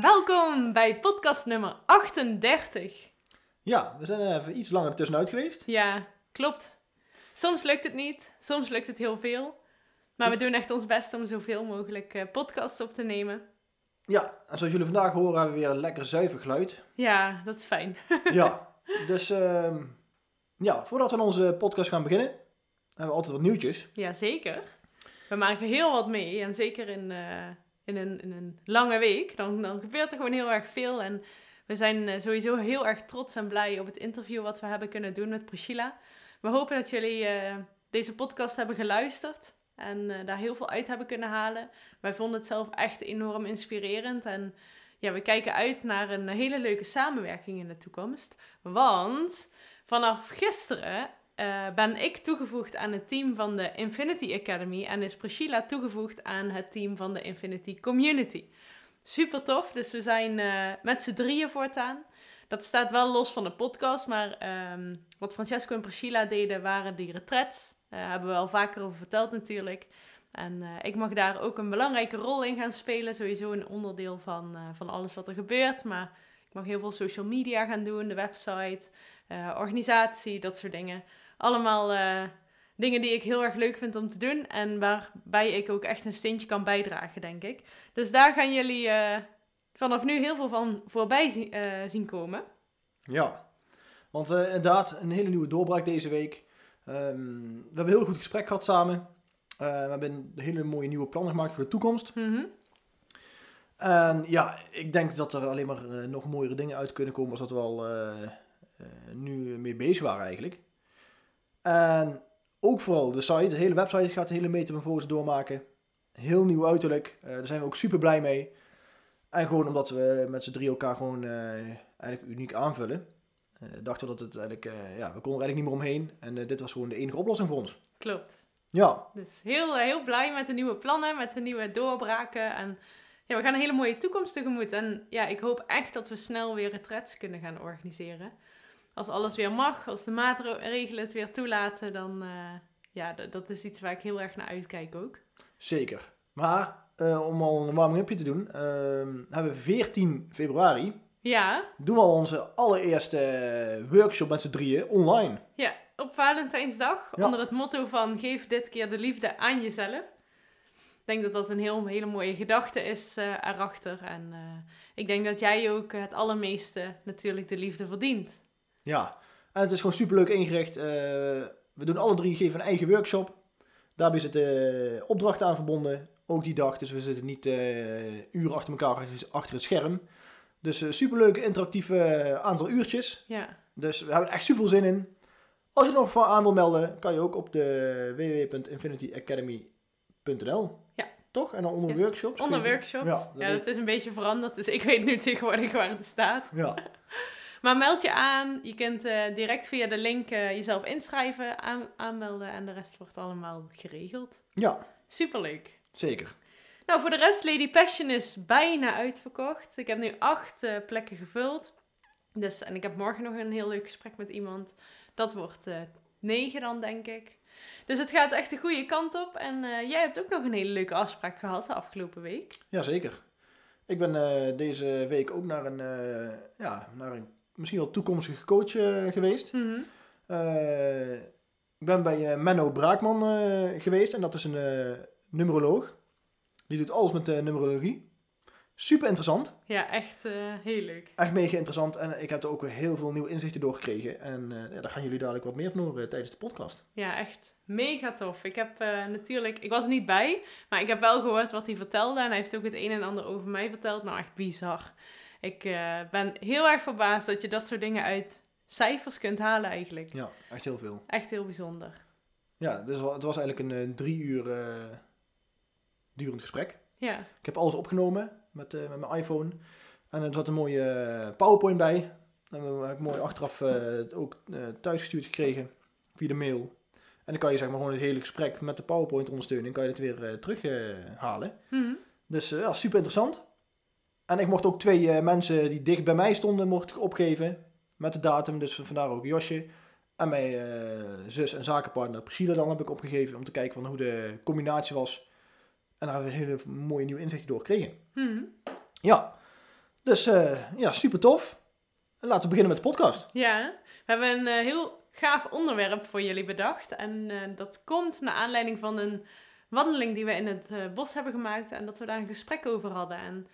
Welkom bij podcast nummer 38. Ja, we zijn even iets langer tussenuit geweest. Ja, klopt. Soms lukt het niet, soms lukt het heel veel. Maar we doen echt ons best om zoveel mogelijk eh, podcasts op te nemen. Ja, en zoals jullie vandaag horen hebben we weer een lekker zuiver geluid. Ja, dat is fijn. Ja, dus ehm, ja, voordat we aan onze podcast gaan beginnen, hebben we altijd wat nieuwtjes. Ja, zeker. We maken heel wat mee. En zeker in, eh, in, een, in een lange week. Dan, dan gebeurt er gewoon heel erg veel. En we zijn eh, sowieso heel erg trots en blij op het interview wat we hebben kunnen doen met Priscilla. We hopen dat jullie eh, deze podcast hebben geluisterd. En daar heel veel uit hebben kunnen halen. Wij vonden het zelf echt enorm inspirerend. En ja, we kijken uit naar een hele leuke samenwerking in de toekomst. Want vanaf gisteren eh, ben ik toegevoegd aan het team van de Infinity Academy en is Priscilla toegevoegd aan het team van de Infinity Community. Super tof, dus we zijn eh, met z'n drieën voortaan. Dat staat wel los van de podcast, maar ehm, wat Francesco en Priscilla deden waren die retreats. Daar hebben we al vaker over verteld natuurlijk. En eh, ik mag daar ook een belangrijke rol in gaan spelen. Sowieso een onderdeel van, eh, van alles wat er gebeurt. Maar ik mag heel veel social media gaan doen, de website, eh, organisatie, dat soort dingen. Allemaal eh, dingen die ik heel erg leuk vind om te doen. En waarbij ik ook echt een steentje kan bijdragen, denk ik. Dus daar gaan jullie eh, vanaf nu heel veel van voorbij zien, eh, zien komen. Ja, want inderdaad, een hele nieuwe doorbraak deze week. Ehm, we hebben een heel goed gesprek gehad samen. We hebben een hele mooie nieuwe plannen gemaakt voor de toekomst. Mhm. En ja, ik denk dat er alleen maar nog mooiere dingen uit kunnen komen als dat we al nu mee bezig waren eigenlijk. En ook vooral de site, de hele website gaat de hele metamorfose doormaken. Heel nieuw uiterlijk, Eh, daar zijn we ook super blij mee. En gewoon omdat we met z'n drie elkaar gewoon eh, eigenlijk uniek aanvullen. Eh, dachten dat het eigenlijk, ja, we konden er eigenlijk niet meer omheen. En dit was gewoon de enige oplossing voor ons. Klopt. Ja, Dus heel, heel blij met de nieuwe plannen, met de nieuwe doorbraken. En ja, we gaan een hele mooie toekomst tegemoet. En ja, ik hoop echt dat we snel weer retreats kunnen gaan organiseren. Als alles weer mag, als de maatregelen het weer toelaten, dan uh, ja, dat is iets waar ik heel erg naar uitkijk ook. Zeker. Maar eh, om al een warming-upje te doen, ehm, hebben we 14 februari Ja, doen we al onze allereerste workshop met z'n drieën online. ja, op Valentijnsdag, Ja. onder het motto van geef dit keer de liefde aan jezelf. Ik denk dat dat een heel, hele mooie gedachte is eh, erachter. En ik denk dat jij ook het allermeeste natuurlijk de liefde verdient. Ja, en het is gewoon superleuk ingericht. Eh, we doen alle drie geven een eigen workshop. Daarbij zitten eh, opdrachten aan verbonden, ook die dag. Dus we zitten niet eh, uren achter elkaar achter het scherm. Dus eh superleuk interactieve aantal uurtjes. Ja, Dus we hebben er echt super veel zin in. Als je er nog van aan wil melden, kan je ook op de www.infinityacademy.nl. Ja. Toch? En dan onder Yes. workshops. onder workshops. Ja, Ja, dat dat, weet- is een beetje veranderd, dus ik weet nu tegenwoordig waar het staat. Ja, Maar meld je aan. Je kunt eh, direct via de link eh, jezelf inschrijven, aan, aanmelden en de rest wordt allemaal geregeld. ja, Superleuk. zeker. Nou, voor de rest, Lady Passion is bijna uitverkocht. Ik heb nu acht eh, plekken gevuld. Dus, en ik heb morgen nog een heel leuk gesprek met iemand. Dat wordt negen dan, denk ik. Dus het gaat echt de goede kant op. En jij hebt ook nog een hele leuke afspraak gehad de afgelopen week. Jazeker. Ik ben deze week ook naar een, ja, naar een misschien wel toekomstige coach eh, geweest. Mhm. Eh, ik ben bij eh, Menno Braakman geweest en dat is een numeroloog. Die doet alles met de numerologie. Super interessant. Ja, echt eh, heel leuk. Echt mega interessant. En ik heb er ook weer heel veel nieuwe inzichten door gekregen. En ja, daar gaan jullie dadelijk wat meer van horen tijdens de podcast. Ja, echt mega tof. Ik heb natuurlijk, ik was er niet bij, maar ik heb wel gehoord wat hij vertelde. En hij heeft ook het een en ander over mij verteld. Nou, echt bizar. Ik eh, ben heel erg verbaasd dat je dat soort dingen uit cijfers kunt halen eigenlijk. Ja, echt heel veel. Echt heel bijzonder. Ja, dus het was eigenlijk een, eh, drie uur eh, durend gesprek. Ja. Ik heb alles opgenomen met, met mijn iPhone. En er zat een mooie PowerPoint bij. En dat heb ik mooi achteraf ook uh, thuisgestuurd gekregen via de mail. En dan kan je zeg maar gewoon het hele gesprek met de PowerPoint ondersteuning, kan je het weer terughalen. Mm Dus ja, super interessant. En ik mocht ook twee mensen die dicht bij mij stonden, mocht ik opgeven met de datum. Dus vandaar ook Josje. En mijn zus en zakenpartner Priscilla dan heb ik opgegeven om te kijken van hoe de combinatie was. En daar hebben we hele mooie nieuwe inzichten door gekregen. -hmm. Ja, dus uh, ja, super tof. Laten we beginnen met de podcast. Ja, we hebben een uh, heel gaaf onderwerp voor jullie bedacht. En dat komt naar aanleiding van een wandeling die we in het bos hebben gemaakt. En dat we daar een gesprek over hadden. En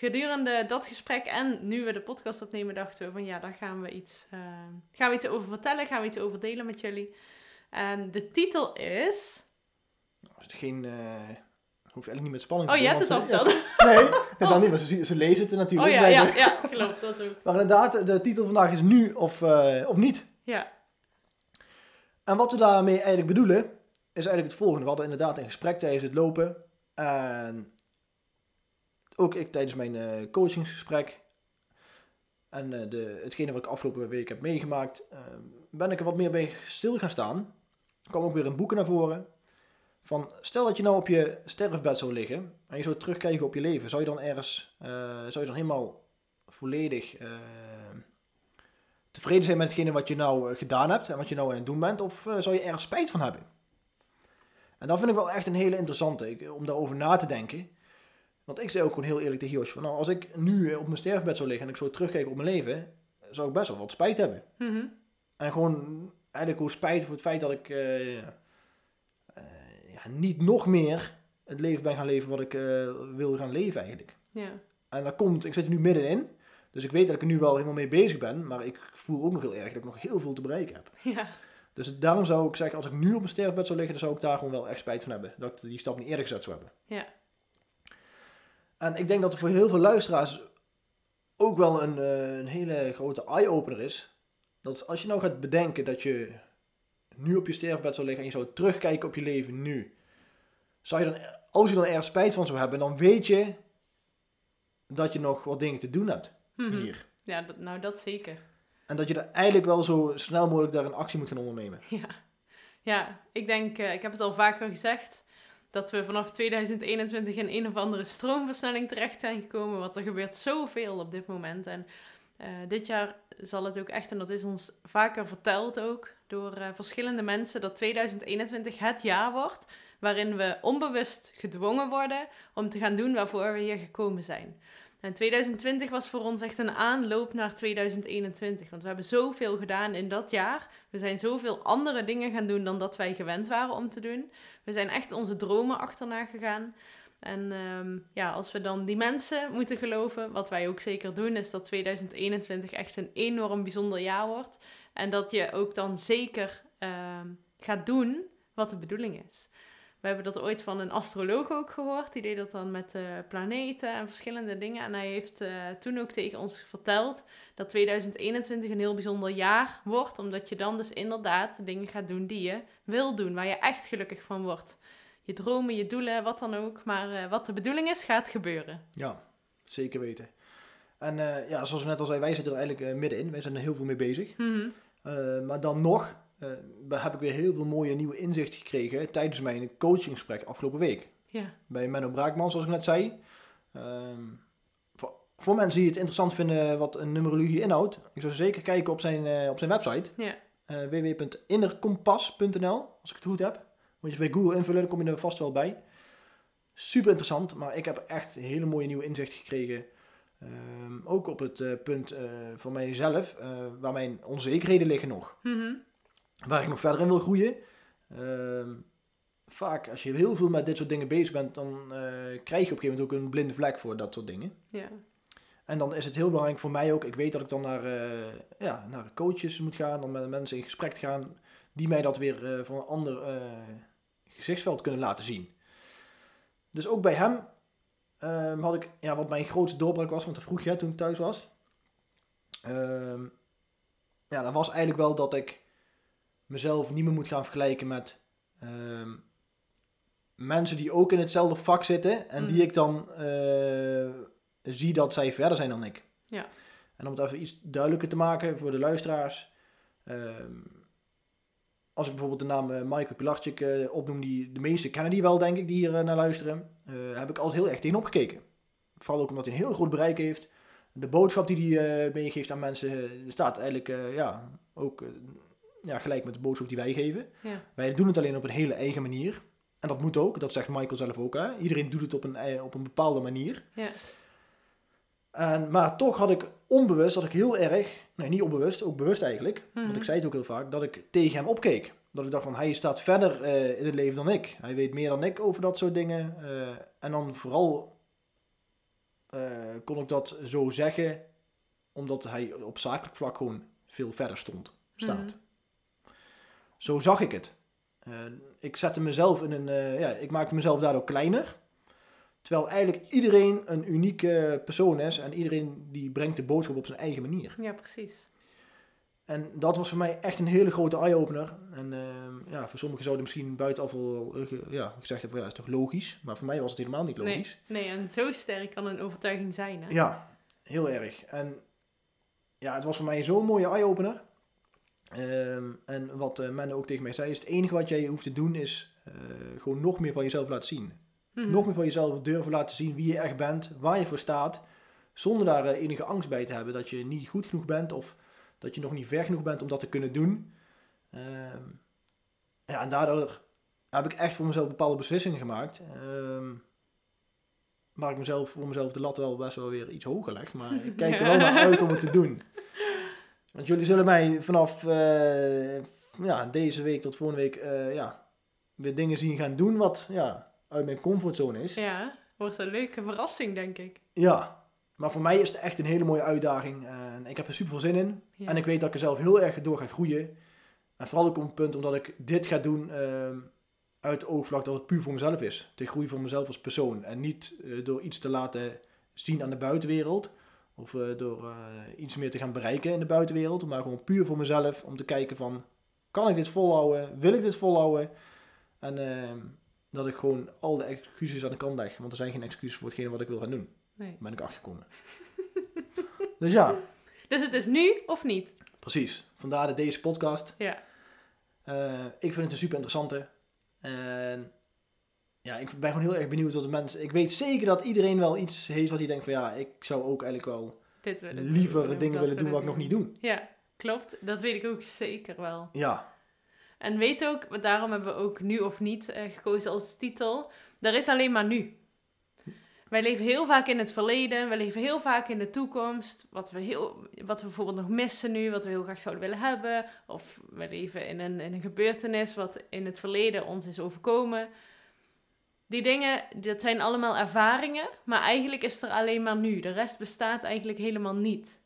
gedurende dat gesprek en nu we de podcast opnemen, dachten we van ja, daar gaan we iets, gaan we iets over vertellen. Gaan we iets over delen met jullie. En de titel is... Geen Hoef eigenlijk niet met spanning oh, te Oh, je hebt het al verteld. Nee, dan niet, maar ze, ze lezen het er natuurlijk. Oh ja, ja, ja, klopt, dat ook. Maar inderdaad, de titel vandaag is nu of, uh, of niet. Ja. En wat we daarmee eigenlijk bedoelen, is eigenlijk het volgende. We hadden inderdaad een gesprek tijdens het lopen. En ook ik tijdens mijn uh, coachingsgesprek. En uh, de, hetgene wat ik afgelopen week heb meegemaakt, ben ik er wat meer bij stil gaan staan. Er kwam ook weer een boeken naar voren. Van, stel dat je nou op je sterfbed zou liggen en je zou terugkijken op je leven, zou je dan ergens, uh, zou je dan helemaal volledig uh, tevreden zijn met hetgene wat je nou eh, gedaan hebt en wat je nou aan het doen bent, of zou je ergens spijt van hebben? En dat vind ik wel echt een hele interessante, om daarover na te denken. Want ik zei ook gewoon heel eerlijk tegen Josje, van nou, als ik nu op mijn sterfbed zou liggen en ik zou terugkijken op mijn leven, zou ik best wel wat spijt hebben. Mm -hmm. En gewoon eigenlijk hoe spijt voor het feit dat ik niet nog meer het leven ben gaan leven wat ik uh, wil gaan leven eigenlijk. Ja. En dat komt, ik zit er nu middenin. Dus ik weet dat ik er nu wel helemaal mee bezig ben. Maar ik voel ook nog heel erg dat ik nog heel veel te bereiken heb. Ja. Dus daarom zou ik zeggen, als ik nu op mijn sterfbed zou liggen, dan zou ik daar gewoon wel echt spijt van hebben. Dat ik die stap niet eerder gezet zou hebben. Ja. En ik denk dat er voor heel veel luisteraars ook wel een, uh, een hele grote eye-opener is. Dat als je nou gaat bedenken dat je nu op je sterfbed zou liggen en je zou terugkijken op je leven nu. Zou je dan, als je dan ergens spijt van zou hebben, dan weet je dat je nog wat dingen te doen hebt Mhm. hier. Ja, dat, nou dat zeker. En dat je er eigenlijk wel zo snel mogelijk daar een actie moet gaan ondernemen. Ja, ja ik denk, eh, ik heb het al vaker gezegd, dat we vanaf 2021 in een of andere stroomversnelling terecht zijn gekomen. Want er gebeurt zoveel op dit moment. En eh, dit jaar zal het ook echt, en dat is ons vaker verteld ook door eh, verschillende mensen, dat 2021 het jaar wordt waarin we onbewust gedwongen worden om te gaan doen waarvoor we hier gekomen zijn. En 2020 was voor ons echt een aanloop naar 2021. Want we hebben zoveel gedaan in dat jaar. We zijn zoveel andere dingen gaan doen dan dat wij gewend waren om te doen. We zijn echt onze dromen achterna gegaan. En um, ja, als we dan die mensen moeten geloven, wat wij ook zeker doen, is dat 2021 echt een enorm bijzonder jaar wordt. En dat je ook dan zeker um, gaat doen wat de bedoeling is. We hebben dat ooit van een astroloog ook gehoord. Die deed dat dan met uh, planeten en verschillende dingen. En hij heeft uh, toen ook tegen ons verteld dat 2021 een heel bijzonder jaar wordt. Omdat je dan dus inderdaad dingen gaat doen die je wil doen. Waar je echt gelukkig van wordt. Je dromen, je doelen, wat dan ook. Maar uh, wat de bedoeling is, gaat gebeuren. Ja, zeker weten. En ja, zoals we net al zei, wij zitten er eigenlijk middenin. Wij zijn er heel veel mee bezig. Mm -hmm. maar dan nog uh, heb ik weer heel veel mooie nieuwe inzichten gekregen tijdens mijn coachingsgesprek afgelopen week. Ja. Bij Menno Braakman, zoals ik net zei. Um, voor, voor, mensen die het interessant vinden wat een numerologie inhoudt, ik zou zeker kijken op zijn, uh, op zijn website. Ja. Uh, www.innerkompas.nl, als ik het goed heb. Moet je bij Google invullen, dan kom je er vast wel bij. Super interessant, maar ik heb echt hele mooie nieuwe inzichten gekregen. Um, ook op het punt van mijzelf, waar mijn onzekerheden liggen nog. Mm -hmm waar ik nog verder in wil groeien. Uh, vaak, als je heel veel met dit soort dingen bezig bent, dan uh, krijg je op een gegeven moment ook een blinde vlek voor dat soort dingen. Ja. En dan is het heel belangrijk voor mij ook, ik weet dat ik dan naar, uh, ja, naar coaches moet gaan, om met mensen in gesprek te gaan, die mij dat weer uh, van een ander gezichtsveld kunnen laten zien. Dus ook bij hem ehm, had ik, ja, wat mijn grootste doorbraak was, want dat vroeg je toen ik thuis was. Ehm, ja, dat was eigenlijk wel dat ik mezelf niet meer moet gaan vergelijken met, uh, mensen die ook in hetzelfde vak zitten en die Mhm. ik dan eh, zie dat zij verder zijn dan ik. Ja. En om het even iets duidelijker te maken voor de luisteraars. ehm, als ik bijvoorbeeld de naam eh, Michael Pilarczyk eh, opnoem, die de meesten kennen die wel, denk ik, die hier naar luisteren. heb ik altijd heel erg tegenop gekeken. Vooral ook omdat hij een heel groot bereik heeft. De boodschap die hij meegeeft aan mensen staat eigenlijk ja, ook ja, gelijk met de boodschap die wij geven. Ja. Wij doen het alleen op een hele eigen manier. En dat moet ook, dat zegt Michael zelf ook. Hè? Iedereen doet het op een, ei- op een bepaalde manier. Ja. En, maar toch had ik onbewust, dat ik heel erg, nee niet onbewust, ook bewust eigenlijk, want Mhm. ik zei het ook heel vaak, dat ik tegen hem opkeek. Dat ik dacht van, hij staat verder eh, in het leven dan ik. Hij weet meer dan ik over dat soort dingen. Eh, en dan vooral eh, kon ik dat zo zeggen, omdat hij op zakelijk vlak gewoon veel verder stond, staat. Mhm. Zo zag ik het. Eh, ik zette mezelf in een, eh, ja, ik maakte mezelf daardoor kleiner. Terwijl eigenlijk iedereen een unieke persoon is en iedereen die brengt de boodschap op zijn eigen manier. ja, precies. En dat was voor mij echt een hele grote eye-opener. En ehm, ja, voor sommigen zouden misschien buitenaf wel eh, ge- ja, gezegd hebben, ja, dat is toch logisch? Maar voor mij was het helemaal niet Nee, logisch. nee, en zo sterk kan een overtuiging zijn. Hè? Ja, heel erg. En ja, het was voor mij zo'n mooie eye-opener. Ehm, en wat uh, Menne ook tegen mij zei, is het enige wat jij hoeft te doen is eh, gewoon nog meer van jezelf laten zien. Mhm. Nog meer van jezelf durven laten zien wie je echt bent, waar je voor staat. Zonder daar eh, enige angst bij te hebben dat je niet goed genoeg bent of dat je nog niet ver genoeg bent om dat te kunnen doen. Ehm, ja, en daardoor heb ik echt voor mezelf bepaalde beslissingen gemaakt. Ehm, waar ik mezelf, voor mezelf de lat wel best wel weer iets hoger leg. Maar ik kijk er wel naar uit om het te doen. Want jullie zullen mij vanaf eh, ja, deze week tot volgende week eh, ja, weer dingen zien gaan doen wat ja, uit mijn comfortzone is. Ja, wordt een leuke verrassing, denk ik. Ja, maar voor mij is het echt een hele mooie uitdaging. En ik heb er super veel zin in. Ja. En ik weet dat ik er zelf heel erg door ga groeien. En vooral ook op een punt omdat ik dit ga doen ehm, uit het oogvlak dat het puur voor mezelf is. Te groeien voor mezelf als persoon. En niet eh, door iets te laten zien aan de buitenwereld. Of eh, door eh, iets meer te gaan bereiken in de buitenwereld. Maar gewoon puur voor mezelf. Om te kijken van, kan ik dit volhouden? Wil ik dit volhouden? En ehm, dat ik gewoon al de excuses aan de kant leg. Want er zijn geen excuses voor hetgene wat ik wil gaan doen. Nee. Daar ben ik achtergekomen. dus ja, Dus het is nu of niet? precies. Vandaar de deze podcast. Ja. Eh, ik vind het een super interessante. En ja, ik ben gewoon heel erg benieuwd wat de mensen... Ik weet zeker dat iedereen wel iets heeft wat hij denkt van... Ja, ik zou ook eigenlijk wel Dit willen liever dingen willen doen wat ik nog niet doe. Ja, klopt. Dat weet ik ook zeker wel. Ja, En weet ook, want daarom hebben we ook nu of niet eh, gekozen als titel. Er is alleen maar nu. Wij leven heel vaak in het verleden, we leven heel vaak in de toekomst. Wat we, heel, wat we bijvoorbeeld nog missen nu, wat we heel graag zouden willen hebben. Of we leven in een, in een gebeurtenis wat in het verleden ons is overkomen. Die dingen, dat zijn allemaal ervaringen, maar eigenlijk is er alleen maar nu. De rest bestaat eigenlijk helemaal niet.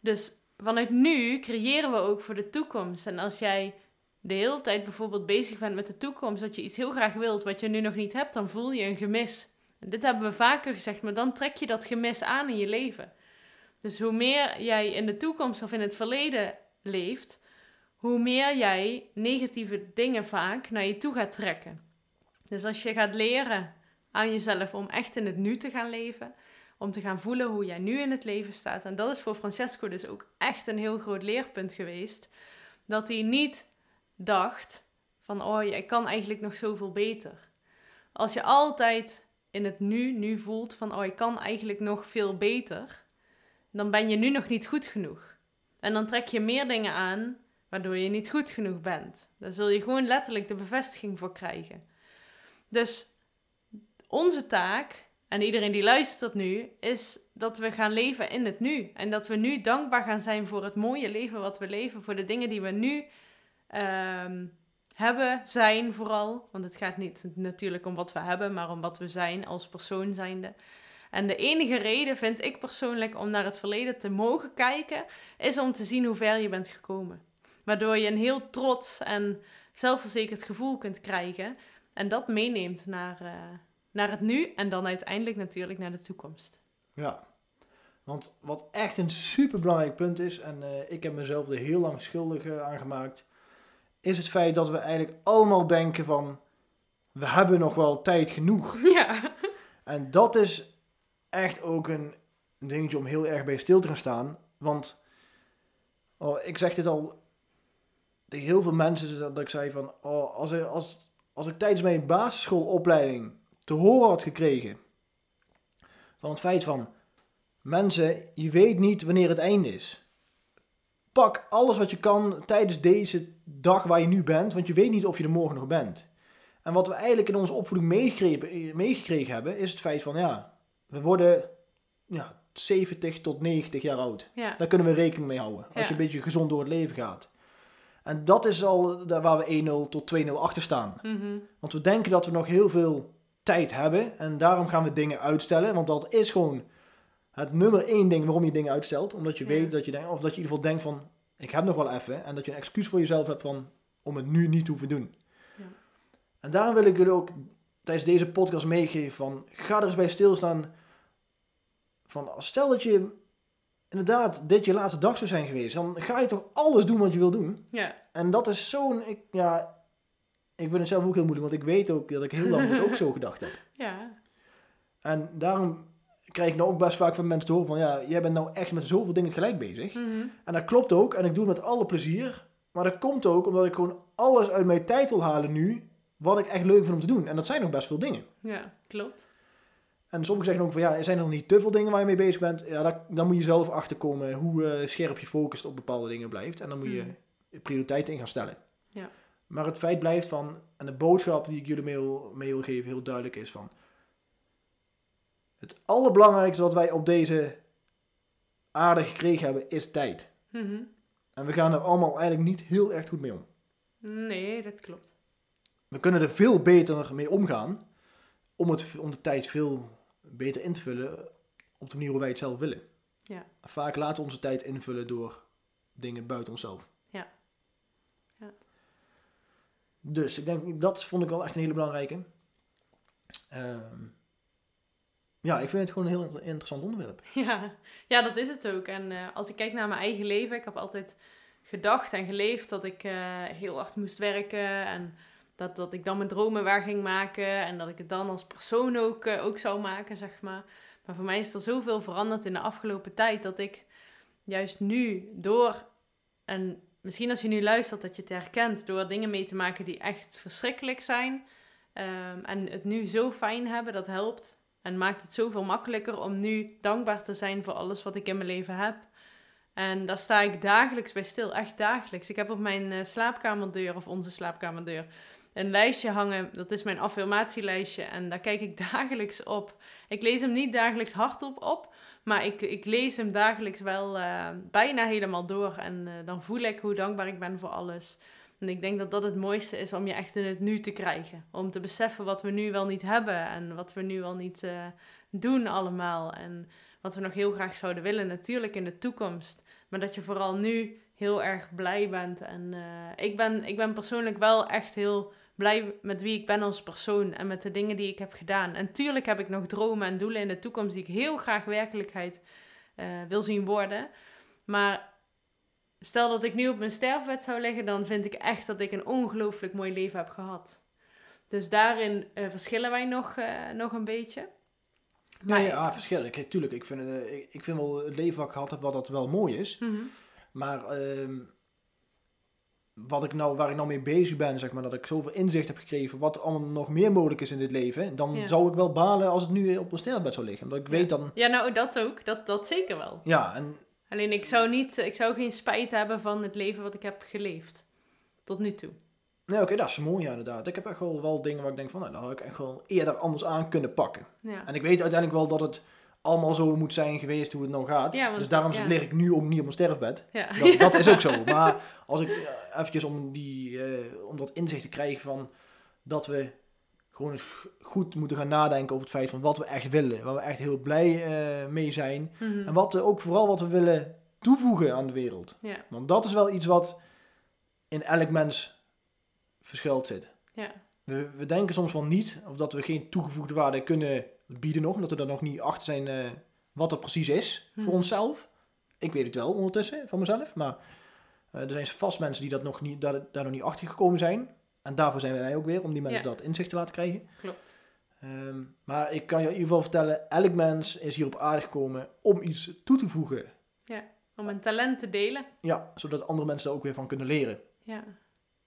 Dus vanuit nu creëren we ook voor de toekomst. En als jij de hele tijd bijvoorbeeld bezig bent met de toekomst, dat je iets heel graag wilt wat je nu nog niet hebt, dan voel je een gemis. En dit hebben we vaker gezegd, maar dan trek je dat gemis aan in je leven. Dus hoe meer jij in de toekomst of in het verleden leeft, hoe meer jij negatieve dingen vaak naar je toe gaat trekken. Dus als je gaat leren aan jezelf om echt in het nu te gaan leven, om te gaan voelen hoe jij nu in het leven staat. En dat is voor Francesco dus ook echt een heel groot leerpunt geweest. Dat hij niet dacht van, oh, ik kan eigenlijk nog zoveel beter. Als je altijd in het nu, nu voelt van, oh, ik kan eigenlijk nog veel beter, dan ben je nu nog niet goed genoeg. En dan trek je meer dingen aan waardoor je niet goed genoeg bent. Daar zul je gewoon letterlijk de bevestiging voor krijgen. Dus onze taak, en iedereen die luistert nu, is dat we gaan leven in het nu. En dat we nu dankbaar gaan zijn voor het mooie leven wat we leven, voor de dingen die we nu ehm, hebben, zijn vooral. Want het gaat niet natuurlijk om wat we hebben, maar om wat we zijn als persoon zijnde. En de enige reden vind ik persoonlijk om naar het verleden te mogen kijken, is om te zien hoe ver je bent gekomen. Waardoor je een heel trots en zelfverzekerd gevoel kunt krijgen. En dat meeneemt naar, uh, naar het nu en dan uiteindelijk natuurlijk naar de toekomst. Ja, want wat echt een super belangrijk punt is, en uh, ik heb mezelf er heel lang schuldig uh, aan gemaakt, is het feit dat we eigenlijk allemaal denken van, we hebben nog wel tijd genoeg. Ja. En dat is echt ook een dingetje om heel erg bij stil te gaan staan. Want oh, ik zeg dit al tegen heel veel mensen dat ik zei van oh, als, ik, als, als ik tijdens mijn basisschoolopleiding te horen had gekregen van het feit van mensen, je weet niet wanneer het einde is. Pak alles wat je kan tijdens deze dag waar je nu bent, want je weet niet of je er morgen nog bent. En wat we eigenlijk in onze opvoeding meegekregen, meegekregen hebben, is het feit van ja, we worden ja, 70 tot 90 jaar oud. Ja. Daar kunnen we rekening mee houden. Als je een beetje gezond door het leven gaat. En dat is al daar waar we 1-0 tot 2-0 achter staan. Mhm. Want we denken dat we nog heel veel tijd hebben. En daarom gaan we dingen uitstellen. Want dat is gewoon het nummer één ding waarom je dingen uitstelt. Omdat je Ja. weet dat je denkt, of dat je in ieder geval denkt van, ik heb nog wel even. En dat je een excuus voor jezelf hebt van, om het nu niet te hoeven doen. Ja. En daarom wil ik jullie ook tijdens deze podcast meegeven van, ga er eens bij stilstaan. Van, stel dat je inderdaad dit je laatste dag zou zijn geweest. Dan ga je toch alles doen wat je wil doen. Ja. En dat is zo'n, ik, ja, ik vind het zelf ook heel moeilijk, want ik weet ook dat ik heel lang dit ook zo gedacht heb. Ja. En daarom krijg ik nou ook best vaak van mensen te horen van, ja, jij bent nou echt met zoveel dingen tegelijk bezig. Mhm. En dat klopt ook, en ik doe het met alle plezier. Maar dat komt ook omdat ik gewoon alles uit mijn tijd wil halen nu, wat ik echt leuk vind om te doen. En dat zijn nog best veel dingen. Ja, klopt. En sommigen zeggen ook van, ja, zijn er nog niet te veel dingen waar je mee bezig bent? Ja, dan moet je zelf achterkomen hoe eh, scherp je focus op bepaalde dingen blijft. En dan moet je Mhm. prioriteiten in gaan stellen. Ja. Maar het feit blijft van, en de boodschap die ik jullie mee wil, mee wil geven heel duidelijk is van, het allerbelangrijkste wat wij op deze aarde gekregen hebben is tijd. Mhm. En we gaan er allemaal eigenlijk niet heel erg goed mee om. Nee, dat klopt. We kunnen er veel beter mee omgaan om, het, om de tijd veel beter in te vullen op de manier hoe wij het zelf willen. Ja. Vaak laten we onze tijd invullen door dingen buiten onszelf. Ja. Ja. Dus ik denk, dat vond ik wel echt een hele belangrijke. Ehm, ja, ik vind het gewoon een heel inter- interessant onderwerp. Ja, ja dat is het ook. En eh, als ik kijk naar mijn eigen leven, ik heb altijd gedacht en geleefd dat ik eh, heel hard moest werken en dat, dat ik dan mijn dromen waar ging maken en dat ik het dan als persoon ook, eh, ook zou maken, zeg maar. Maar voor mij is er zoveel veranderd in de afgelopen tijd dat ik juist nu door, en misschien als je nu luistert dat je het herkent, door dingen mee te maken die echt verschrikkelijk zijn ehm, en het nu zo fijn hebben, dat helpt. En maakt het zoveel makkelijker om nu dankbaar te zijn voor alles wat ik in mijn leven heb. En daar sta ik dagelijks bij stil, echt dagelijks. Ik heb op mijn eh, slaapkamerdeur, of onze slaapkamerdeur, een lijstje hangen. Dat is mijn affirmatielijstje en daar kijk ik dagelijks op. Ik lees hem niet dagelijks hardop op, maar ik, ik lees hem dagelijks wel eh, bijna helemaal door. En eh, dan voel ik hoe dankbaar ik ben voor alles. En ik denk dat dat het mooiste is om je echt in het nu te krijgen. Om te beseffen wat we nu wel niet hebben en wat we nu wel niet eh, doen allemaal. En wat we nog heel graag zouden willen, natuurlijk in de toekomst. Maar dat je vooral nu heel erg blij bent. En ik, ben, ik ben persoonlijk wel echt heel blij met wie ik ben als persoon en met de dingen die ik heb gedaan. En tuurlijk heb ik nog dromen en doelen in de toekomst die ik heel graag werkelijkheid eh, wil zien worden. Maar stel dat ik nu op mijn sterfbed zou liggen, dan vind ik echt dat ik een ongelooflijk mooi leven heb gehad. Dus daarin eh, verschillen wij nog, eh, nog een beetje. Maar Nee, ja, verschillend. Kijk, tuurlijk, ik vind, ik, ik vind wel het leven wat ik gehad heb, wat dat wel mooi is. Mhm. Maar ehm, wat ik nou, waar ik nou mee bezig ben, zeg maar, dat ik zoveel inzicht heb gekregen wat er allemaal nog meer mogelijk is in dit leven, dan Ja. zou ik wel balen als het nu op mijn sterfbed zou liggen. Omdat ik weet dan, Ja, nou, dat ook. Dat, dat zeker wel. ja, en Alleen ik zou, niet, ik zou geen spijt hebben van het leven wat ik heb geleefd. Tot nu toe. nee, oké, dat is mooi ja, inderdaad. Ik heb echt wel, wel dingen waar ik denk van, nou, dat had ik echt wel eerder anders aan kunnen pakken. Ja. En ik weet uiteindelijk wel dat het allemaal zo moet zijn geweest hoe het nou gaat. Ja, want- dus daarom ja. lig ik nu ook niet op mijn sterfbed. Ja. Dat, dat is ook zo. Maar als ik eh, eventjes om, die, eh, om dat inzicht te krijgen van dat we gewoon eens goed moeten gaan nadenken over het feit van wat we echt willen. Waar we echt heel blij eh, mee zijn. Mhm. En wat, we- ook vooral wat we willen toevoegen aan de wereld. Want dat is wel iets wat in elk mens verschuild zit. We denken soms van niet, of dat we geen toegevoegde waarde kunnen bieden nog, omdat we er nog niet achter zijn eh, wat dat precies is voor Mhm. onszelf. Ik weet het wel ondertussen van mezelf, maar eh, er zijn vast mensen die dat nog niet, daar, daar nog niet achter gekomen zijn. En daarvoor zijn wij ook weer, om die mensen Ja. dat inzicht te laten krijgen. Klopt. Ehm, maar ik kan je in ieder geval vertellen, elk mens is hier op aarde gekomen om iets toe te voegen. Om een talent te delen. Ja, zodat andere mensen daar ook weer van kunnen leren. Ja.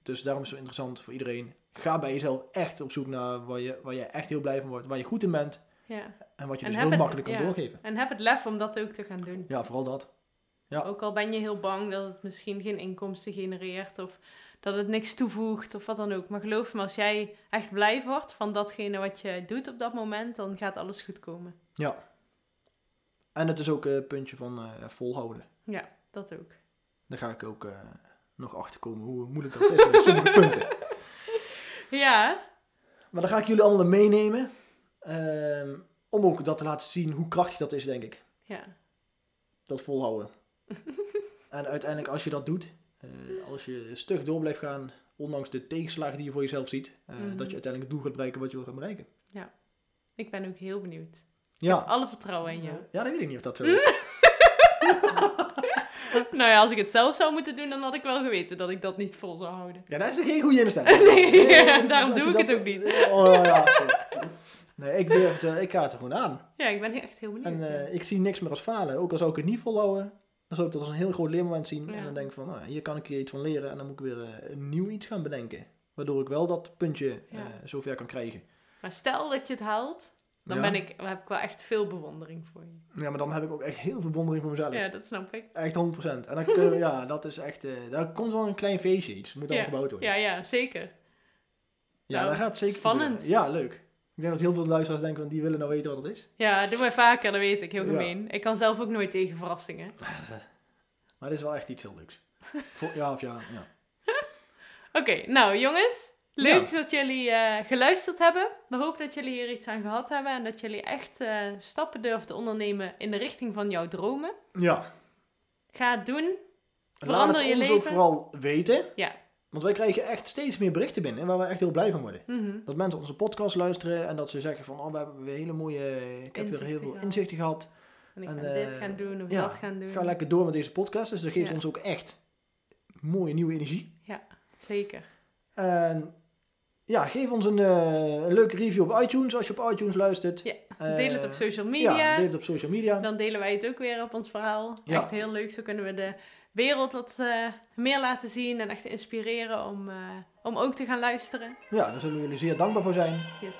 Dus daarom is het zo interessant voor iedereen. Ga bij jezelf echt op zoek naar waar je, waar je echt heel blij van wordt, waar je goed in bent ja. en wat je En dus heel het- makkelijk kan ja. doorgeven. En heb het lef om dat ook te gaan doen. Ja, vooral dat. Ja. Ook al ben je heel bang dat het misschien geen inkomsten genereert of dat het niks toevoegt of wat dan ook. Maar geloof me, als jij echt blij wordt van datgene wat je doet op dat moment, dan gaat alles goed komen. En het is ook een puntje van eh, volhouden. Ja, dat ook. Daar ga ik ook eh, nog achter komen hoe moeilijk dat is met sommige punten. Ja, Maar dan ga ik jullie allemaal meenemen. Ehm, om ook dat te laten zien hoe krachtig dat is, denk ik. ja, Dat volhouden. en uiteindelijk als je dat doet, eh, als je stug door blijft gaan, ondanks de tegenslagen die je voor jezelf ziet, eh, Mhm. dat je uiteindelijk het doel gaat bereiken wat je wil gaan bereiken. ik ben ook heel benieuwd. Ja. Alle vertrouwen in jou. Ja, dat weet ik niet of dat zo is. nou ja, als ik het zelf zou moeten doen, dan had ik wel geweten dat ik dat niet vol zou houden. Ja, dat is geen goede instelling. Nee, daarom doe je ik het ook niet. Oh, ja. Nee, ik durf het, eh, ik ga het er gewoon aan. Ja, ik ben echt heel En benieuwd. ja. eh, ik zie niks meer als falen. Ook al zou ik het niet volhouden, dan zou ik dat als een heel groot leermoment zien. Ja. En dan denk ik van, nou, hier kan ik hier iets van leren. En dan moet ik weer eh, een nieuw iets gaan bedenken. Waardoor ik wel dat puntje zover kan krijgen. Maar stel dat je het haalt, dan Ja. ben ik, dan heb ik wel echt veel bewondering voor je. Ja, maar dan heb ik ook echt heel veel bewondering voor mezelf. Ja, dat snap ik. Echt 100%. En dan kunnen we, ja, dat is echt, daar komt wel een klein feestje iets. Moet dan gebouwd worden. Ja, ja, zeker. Ja, Nou, dat gaat zeker spannend. gebeuren. Ja, leuk. Ik denk dat heel veel luisteraars denken, van die willen nou weten wat het is. Ja, doe maar vaker, dat weet ik. Heel Ja. gemeen. Ik kan zelf ook nooit tegen verrassingen. Maar het is wel echt iets heel leuks. Voor, ja, of ja, ja. Oké, nou jongens. Leuk dat jullie eh, geluisterd hebben. We hopen dat jullie hier iets aan gehad hebben. En dat jullie echt eh, stappen durven te ondernemen in de richting van jouw dromen. Ja, Ga het doen. laat Verander het je ons leven. ook vooral weten. Ja. Want wij krijgen echt steeds meer berichten binnen waar we echt heel blij van worden. Mhm. Dat mensen onze podcast luisteren en dat ze zeggen van, oh, we hebben weer hele mooie, ik heb weer heel veel inzichten gehad. En ik En, ga eh, dit gaan doen of ja, dat gaan doen. Ga lekker door met deze podcast, dus dat geeft Ja. ons ook echt mooie nieuwe energie. Zeker. En ja, geef ons een, eh, een leuke review op iTunes als je op iTunes luistert. Ja, Eh, Deel het op social media. Ja, deel het op social media. Dan delen wij het ook weer op ons verhaal. Ja. Echt heel leuk. Zo kunnen we de wereld wat eh, meer laten zien en echt inspireren om, om ook te gaan luisteren. Ja, daar zullen jullie zeer dankbaar voor zijn. Yes.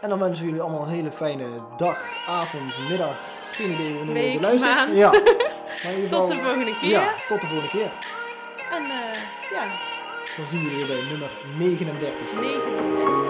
En dan wensen we jullie allemaal een hele fijne dag, avond, middag. Geen idee wanneer maand. Ja. Tot de volgende keer. Ja, tot de volgende keer. Dan zien we jullie bij nummer 39. 39.